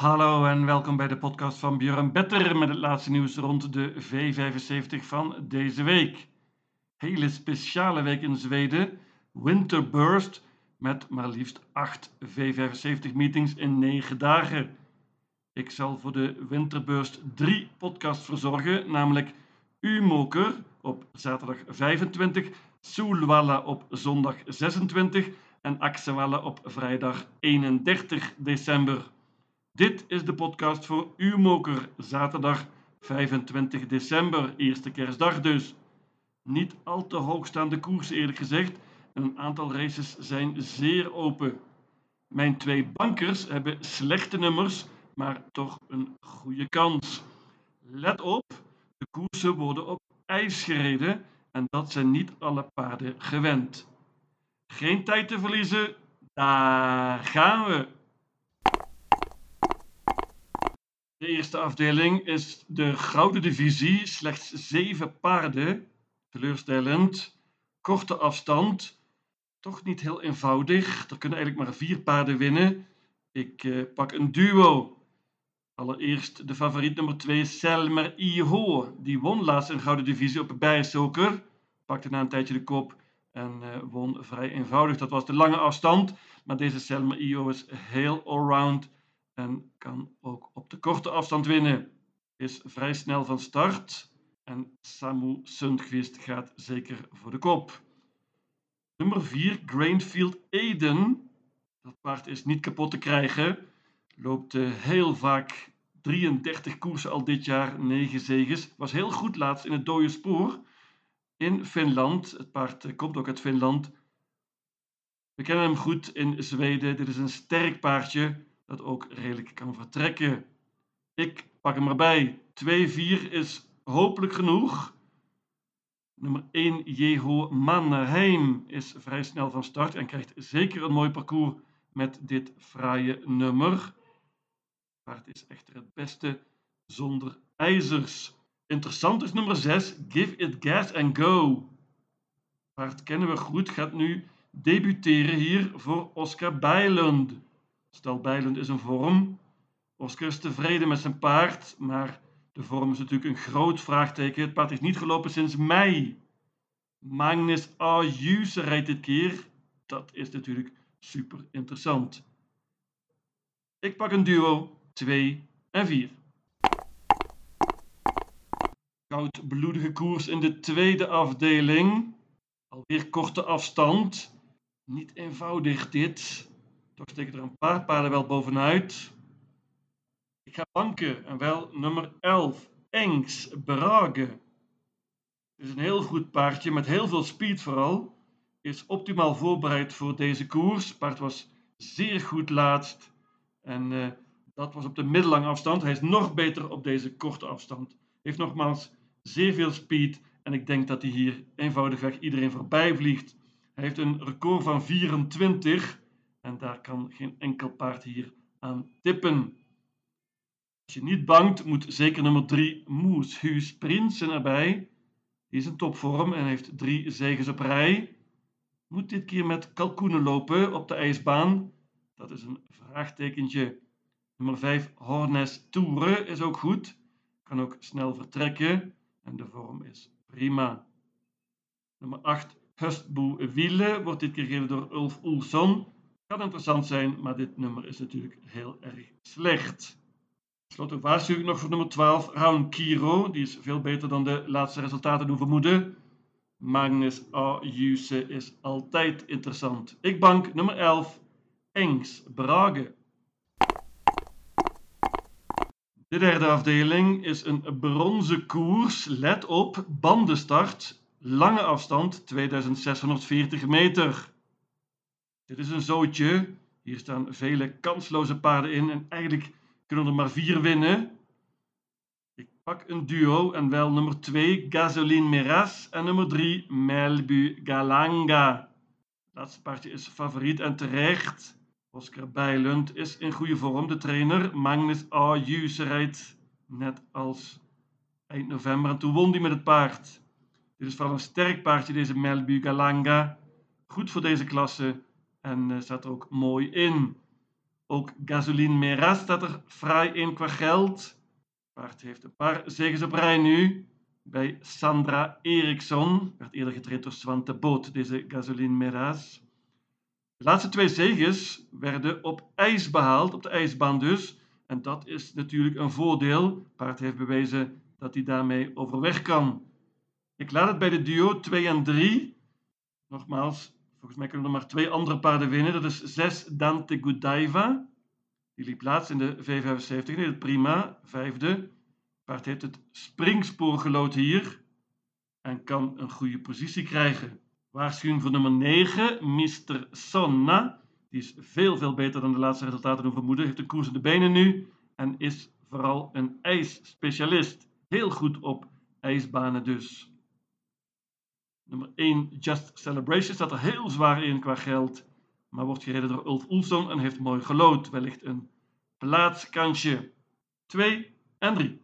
Hallo en welkom bij de podcast van Björn Better met het laatste nieuws rond de V75 van deze week. Hele speciale week in Zweden, Winterburst, met maar liefst 8 V75 meetings in 9 dagen. Ik zal voor de Winterburst 3 podcast verzorgen, namelijk U-Moker op zaterdag 25, Soelwalla op zondag 26 en Axewalla op vrijdag 31 december. Dit is de podcast voor U-Moker, zaterdag 25 december, eerste kerstdag dus. Niet al te hoogstaande koers eerlijk gezegd en een aantal races zijn zeer open. Mijn twee bankers hebben slechte nummers, maar toch een goede kans. Let op, de koersen worden op ijs gereden en dat zijn niet alle paarden gewend. Geen tijd te verliezen, daar gaan we. De eerste afdeling is de Gouden Divisie, slechts zeven paarden. Teleurstellend. Korte afstand. Toch niet heel eenvoudig. Er kunnen eigenlijk maar vier paarden winnen. Ik uh, pak een duo. Allereerst de favoriet nummer 2, Selmer Iho. Die won laatst een Gouden Divisie op Bijenstoker. Pakte na een tijdje de kop en uh, won vrij eenvoudig. Dat was de lange afstand. Maar deze Selmer Iho is heel allround en kan ook op de korte afstand winnen. Is vrij snel van start en Samu Sundqvist gaat zeker voor de kop. Nummer 4, Grainfield Eden. Dat paard is niet kapot te krijgen. Loopt uh, heel vaak 33 koersen al dit jaar, 9 zegens. Was heel goed laatst in het dode spoor in Finland. Het paard uh, komt ook uit Finland. We kennen hem goed in Zweden. Dit is een sterk paardje dat ook redelijk kan vertrekken. Ik pak hem erbij. 2-4 is hopelijk genoeg. Nummer 1, Jeho Mannerheim, is vrij snel van start en krijgt zeker een mooi parcours met dit fraaie nummer. Paard is echter het beste zonder ijzers. Interessant is nummer 6, Give It Gas and Go. Paard kennen we goed, gaat nu debuteren hier voor Oscar Bijlund. Stel Bijlend is een vorm. Oscar is tevreden met zijn paard, maar de vorm is natuurlijk een groot vraagteken. Het paard is niet gelopen sinds mei. Magnus Ayuse rijdt dit keer. Dat is natuurlijk super interessant. Ik pak een duo 2 en 4. Koudbloedige koers in de tweede afdeling. Alweer korte afstand. Niet eenvoudig dit. Toch steken er een paar paarden wel bovenuit. Ik ga banken en wel nummer 11. Engs Brage. Het is een heel goed paardje met heel veel speed vooral. Is optimaal voorbereid voor deze koers. Het paard was zeer goed laatst. En uh, dat was op de middellange afstand. Hij is nog beter op deze korte afstand. Heeft nogmaals zeer veel speed. En ik denk dat hij hier eenvoudigweg iedereen voorbij vliegt. Hij heeft een record van 24. En daar kan geen enkel paard hier aan tippen. Als je niet bangt, moet zeker nummer 3 Moes Huus Prinsen erbij. Die is in topvorm en heeft drie zegens op rij. Moet dit keer met kalkoenen lopen op de ijsbaan? Dat is een vraagtekentje. Nummer 5 Hornes Toure is ook goed. Kan ook snel vertrekken en de vorm is prima. Nummer 8 Hustboe Wiele wordt dit keer gegeven door Ulf Oelson. Kan interessant zijn, maar dit nummer is natuurlijk heel erg slecht. Ten waarschuw ik nog voor nummer 12, Raun Kiro. Die is veel beter dan de laatste resultaten doen vermoeden. Magnus Ayuse is altijd interessant. Ik bank nummer 11, Engs Brage. De derde afdeling is een bronzen koers. Let op, bandenstart, lange afstand, 2640 meter. Dit is een zootje. Hier staan vele kansloze paarden in en eigenlijk kunnen er maar vier winnen. Ik pak een duo en wel nummer 2 Gasoline Meras en nummer 3 Melbu Galanga. Het laatste paardje is favoriet en terecht. Oscar Bijlund is in goede vorm. De trainer Magnus rijdt net als eind november en toen won hij met het paard. Dit is vooral een sterk paardje, deze Melbu Galanga. Goed voor deze klasse en staat er ook mooi in. Ook Gasoline Meras staat er fraai in qua geld. Paard heeft een paar zegens op rij nu. Bij Sandra Eriksson. Werd eerder getraind door Swante Boot, deze Gasoline Meras. De laatste twee zegens werden op ijs behaald, op de ijsbaan dus. En dat is natuurlijk een voordeel. Paard heeft bewezen dat hij daarmee overweg kan. Ik laat het bij de duo 2 en 3. Nogmaals, volgens mij kunnen er maar twee andere paarden winnen. Dat is 6 Dante Godiva. Die liep plaats in de V75. Nee, het prima. Vijfde. Paard heeft het springspoor gelood hier. En kan een goede positie krijgen. Waarschuwing voor nummer 9, Mr. Sonna. Die is veel, veel beter dan de laatste resultaten doen vermoeden. Heeft een koers in de benen nu. En is vooral een ijsspecialist. Heel goed op ijsbanen dus. Nummer 1, Just Celebration, staat er heel zwaar in qua geld. Maar wordt gereden door Ulf Oelson en heeft mooi gelood. Wellicht een plaatskansje. 2 en 3.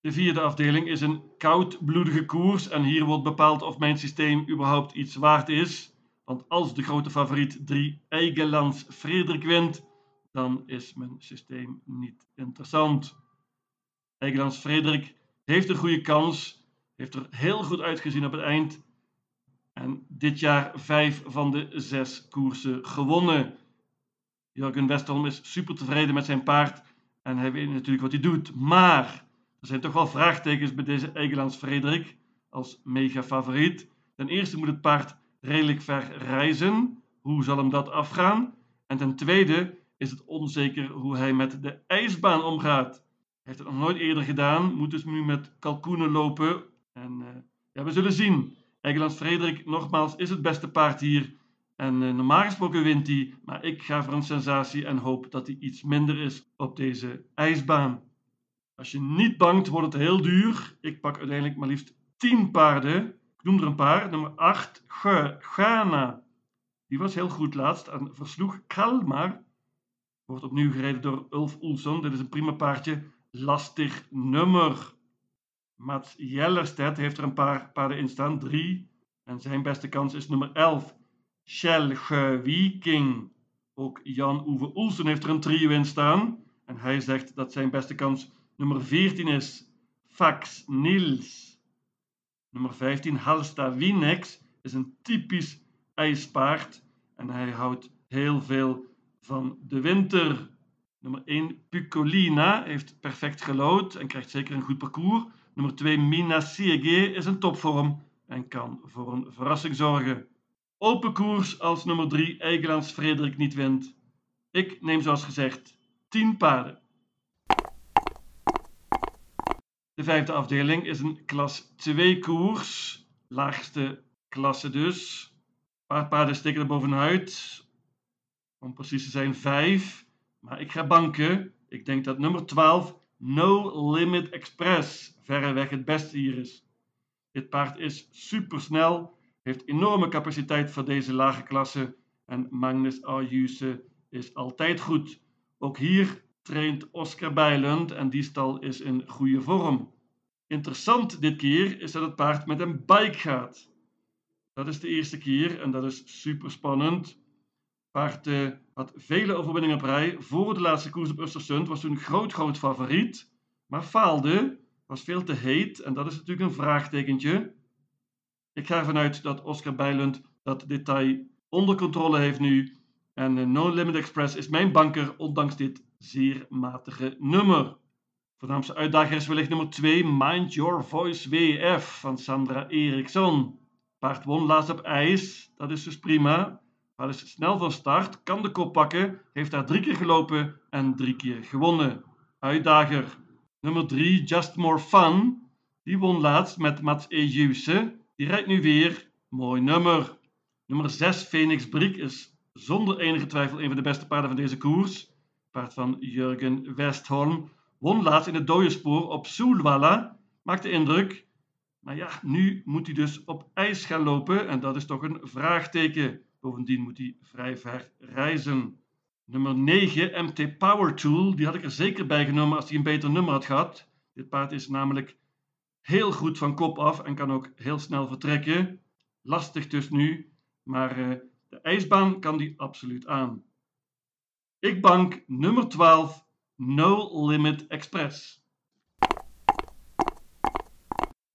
De vierde afdeling is een koudbloedige koers en hier wordt bepaald of mijn systeem überhaupt iets waard is. Want als de grote favoriet 3 Eigelands Frederik wint, dan is mijn systeem niet interessant. Eigelands Frederik heeft een goede kans, heeft er heel goed uitgezien op het eind. En dit jaar vijf van de zes koersen gewonnen. Jurgen Westerholm is super tevreden met zijn paard en hij weet natuurlijk wat hij doet. Maar er zijn toch wel vraagtekens bij deze Eigelands Frederik als mega favoriet. Ten eerste moet het paard redelijk ver reizen. Hoe zal hem dat afgaan? En ten tweede is het onzeker hoe hij met de ijsbaan omgaat. Hij heeft het nog nooit eerder gedaan, moet dus nu met kalkoenen lopen. En uh, ja, we zullen zien. Eigelands Frederik, nogmaals, is het beste paard hier. En uh, normaal gesproken wint hij, maar ik ga voor een sensatie en hoop dat hij iets minder is op deze ijsbaan. Als je niet bangt, wordt het heel duur. Ik pak uiteindelijk maar liefst 10 paarden. Ik noem er een paar. Nummer 8, Ghana. Die was heel goed laatst en versloeg Kalmar. Wordt opnieuw gereden door Ulf Oelson. Dit is een prima paardje. Lastig nummer. Mats Jellerstedt heeft er een paar paarden in staan. Drie. En zijn beste kans is nummer 11. Schelge Viking. Ook Jan-Uwe Oelsen heeft er een trio in staan. En hij zegt dat zijn beste kans Nummer 14 is Fax Nils. Nummer 15 Halsta Winex is een typisch ijspaard en hij houdt heel veel van de winter. Nummer 1 Pucolina heeft perfect gelood en krijgt zeker een goed parcours. Nummer 2 Mina Siege is een topvorm en kan voor een verrassing zorgen. Open koers als nummer 3 Eigelands Frederik niet wint. Ik neem zoals gezegd 10 paarden. De vijfde afdeling is een klas 2 koers. Laagste klasse dus. Een paar paarden steken er bovenuit. Om precies te zijn 5. Maar ik ga banken. Ik denk dat nummer 12 No Limit Express verreweg het beste hier is. Dit paard is supersnel, heeft enorme capaciteit voor deze lage klasse en Magnus Ayuse is altijd goed. Ook hier traint Oscar Bijlund en die stal is in goede vorm. Interessant dit keer is dat het paard met een bike gaat. Dat is de eerste keer en dat is super spannend. Paard uh, had vele overwinningen op rij. Voor de laatste koers op Östersund was toen groot, groot favoriet. Maar faalde, was veel te heet en dat is natuurlijk een vraagtekentje. Ik ga ervan uit dat Oscar Bijlund dat detail onder controle heeft nu. En uh, No Limit Express is mijn banker, ondanks dit zeer matige nummer. Voornaamste uitdager is wellicht nummer 2, Mind Your Voice WF van Sandra Eriksson. Paard won laatst op ijs, dat is dus prima. Paard is snel van start, kan de kop pakken, heeft daar drie keer gelopen en drie keer gewonnen. Uitdager. Nummer 3, Just More Fun. Die won laatst met Mats Ejuse. Die rijdt nu weer. Mooi nummer. Nummer 6, Phoenix Briek is zonder enige twijfel een van de beste paarden van deze koers. Paard van Jurgen Westholm won laatst in het dode spoor op Soelwalla, maakte indruk. Maar ja, nu moet hij dus op ijs gaan lopen en dat is toch een vraagteken. Bovendien moet hij vrij ver reizen. Nummer 9, MT Power Tool, die had ik er zeker bij genomen als hij een beter nummer had gehad. Dit paard is namelijk heel goed van kop af en kan ook heel snel vertrekken. Lastig dus nu, maar uh, De ijsbaan kan die absoluut aan. Ik bank nummer 12, No Limit Express.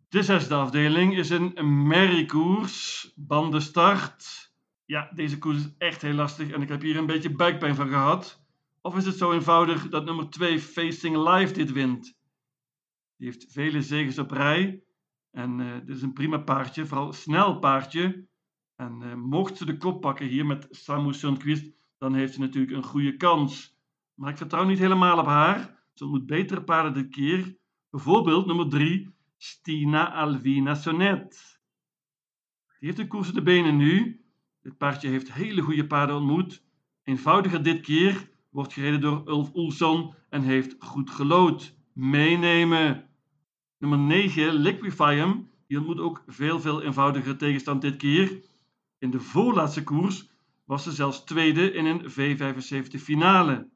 De zesde afdeling is een merriekoers, bandenstart. Ja, deze koers is echt heel lastig en ik heb hier een beetje buikpijn van gehad. Of is het zo eenvoudig dat nummer 2 Facing Live dit wint? Die heeft vele zegens op rij. En uh, dit is een prima paardje, vooral snel paardje. En uh, mocht ze de kop pakken hier met Samu Sundqvist, dan heeft ze natuurlijk een goede kans. Maar ik vertrouw niet helemaal op haar. Ze ontmoet betere paarden dit keer. Bijvoorbeeld nummer 3, Stina Alvina Sonnet. Die heeft een koers de benen nu. Dit paardje heeft hele goede paarden ontmoet. Eenvoudiger dit keer, wordt gereden door Ulf Oelson en heeft goed gelood. Meenemen. Nummer 9, Liquifium, die ontmoet ook veel, veel eenvoudiger tegenstand dit keer. In de voorlaatste koers was ze zelfs tweede in een V75 finale.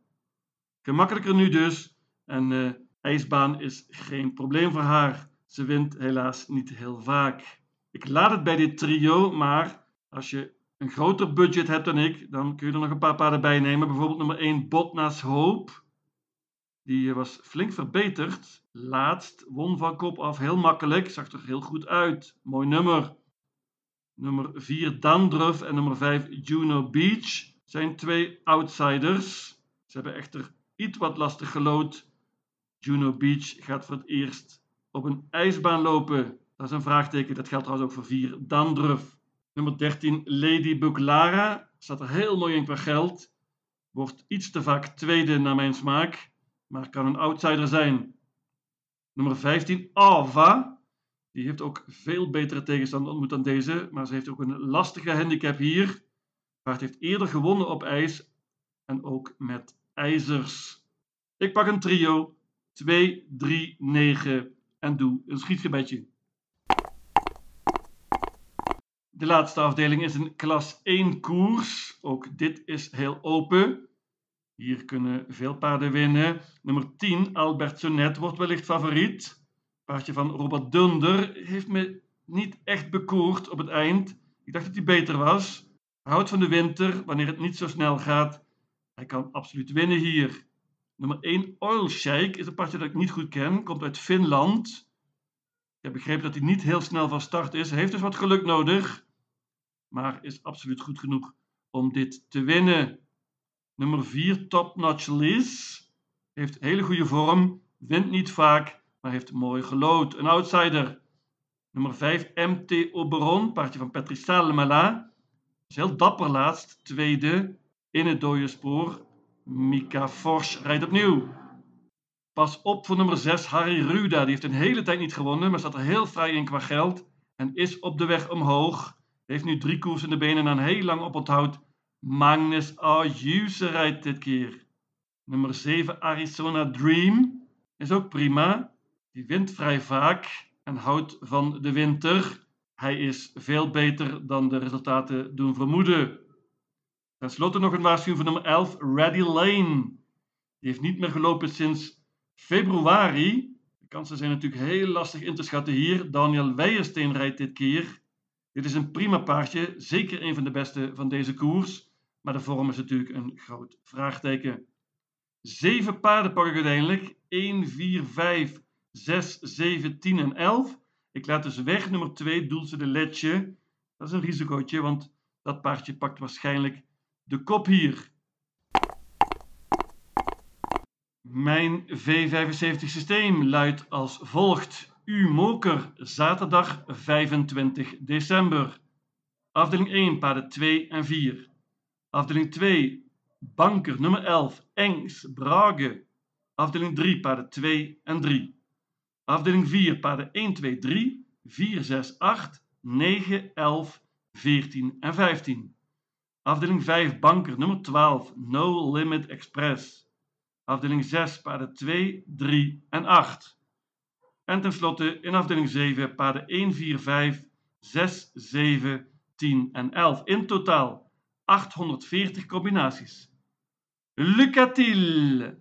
Gemakkelijker nu dus. En uh, ijsbaan is geen probleem voor haar. Ze wint helaas niet heel vaak. Ik laat het bij dit trio, maar als je een groter budget hebt dan ik, dan kun je er nog een paar paarden bij nemen. Bijvoorbeeld nummer 1 Botna's Hoop. Die was flink verbeterd. Laatst won van kop af heel makkelijk. Zag er heel goed uit. Mooi nummer. Nummer 4 Dandruff en nummer 5 Juno Beach zijn twee outsiders. Ze hebben echter iets wat lastig gelood. Juno Beach gaat voor het eerst op een ijsbaan lopen. Dat is een vraagteken. Dat geldt trouwens ook voor 4 Dandruff. Nummer 13 Lady Buklara. Staat er heel mooi in qua geld. Wordt iets te vaak tweede naar mijn smaak. Maar kan een outsider zijn. Nummer 15 Ava. Die heeft ook veel betere tegenstander ontmoet dan deze, maar ze heeft ook een lastige handicap hier. Paard heeft eerder gewonnen op ijs en ook met ijzers. Ik pak een trio 2, 3, 9 en doe een schietgebedje. De laatste afdeling is een klas 1 koers. Ook dit is heel open. Hier kunnen veel paarden winnen. Nummer 10, Albert Sonnet, wordt wellicht favoriet paardje van Robert Dunder heeft me niet echt bekoord op het eind. Ik dacht dat hij beter was. Houdt van de winter, wanneer het niet zo snel gaat. Hij kan absoluut winnen hier. Nummer 1, Oil Sheik, is een paardje dat ik niet goed ken. Komt uit Finland. Ik heb begrepen dat hij niet heel snel van start is. Hij heeft dus wat geluk nodig. Maar is absoluut goed genoeg om dit te winnen. Nummer 4, Top Notch Liz. Heeft hele goede vorm. Wint niet vaak maar heeft mooi gelood. Een outsider. Nummer 5, MT Oberon, paardje van Patrice Salmela. Is heel dapper laatst, tweede in het dode spoor. Mika Forsch rijdt opnieuw. Pas op voor nummer 6, Harry Ruda. Die heeft een hele tijd niet gewonnen, maar staat er heel vrij in qua geld. En is op de weg omhoog. Heeft nu drie koers in de benen en een heel lang oponthoud. Magnus Ayuse rijdt dit keer. Nummer 7, Arizona Dream. Is ook prima. Die wint vrij vaak en houdt van de winter. Hij is veel beter dan de resultaten doen vermoeden. Ten slotte nog een waarschuwing voor nummer 11, Ready Lane. Die heeft niet meer gelopen sinds februari. De kansen zijn natuurlijk heel lastig in te schatten hier. Daniel Weijersteen rijdt dit keer. Dit is een prima paardje, zeker een van de beste van deze koers. Maar de vorm is natuurlijk een groot vraagteken. Zeven paarden pak ik uiteindelijk. 1, 4, 5, 6, 7, 10 en 11. Ik laat dus weg nummer 2, Doelse de Letje. Dat is een risicootje, want dat paardje pakt waarschijnlijk de kop hier. Mijn V75 systeem luidt als volgt. U-moker, zaterdag 25 december. Afdeling 1, paarden 2 en 4. Afdeling 2, banker nummer 11, Engs, Brage. Afdeling 3, paarden 2 en 3. Afdeling 4, paarden 1, 2, 3, 4, 6, 8, 9, 11, 14 en 15. Afdeling 5, banker nummer 12, No Limit Express. Afdeling 6, paarden 2, 3 en 8. En tenslotte in afdeling 7, paarden 1, 4, 5, 6, 7, 10 en 11. In totaal 840 combinaties. Lucatil!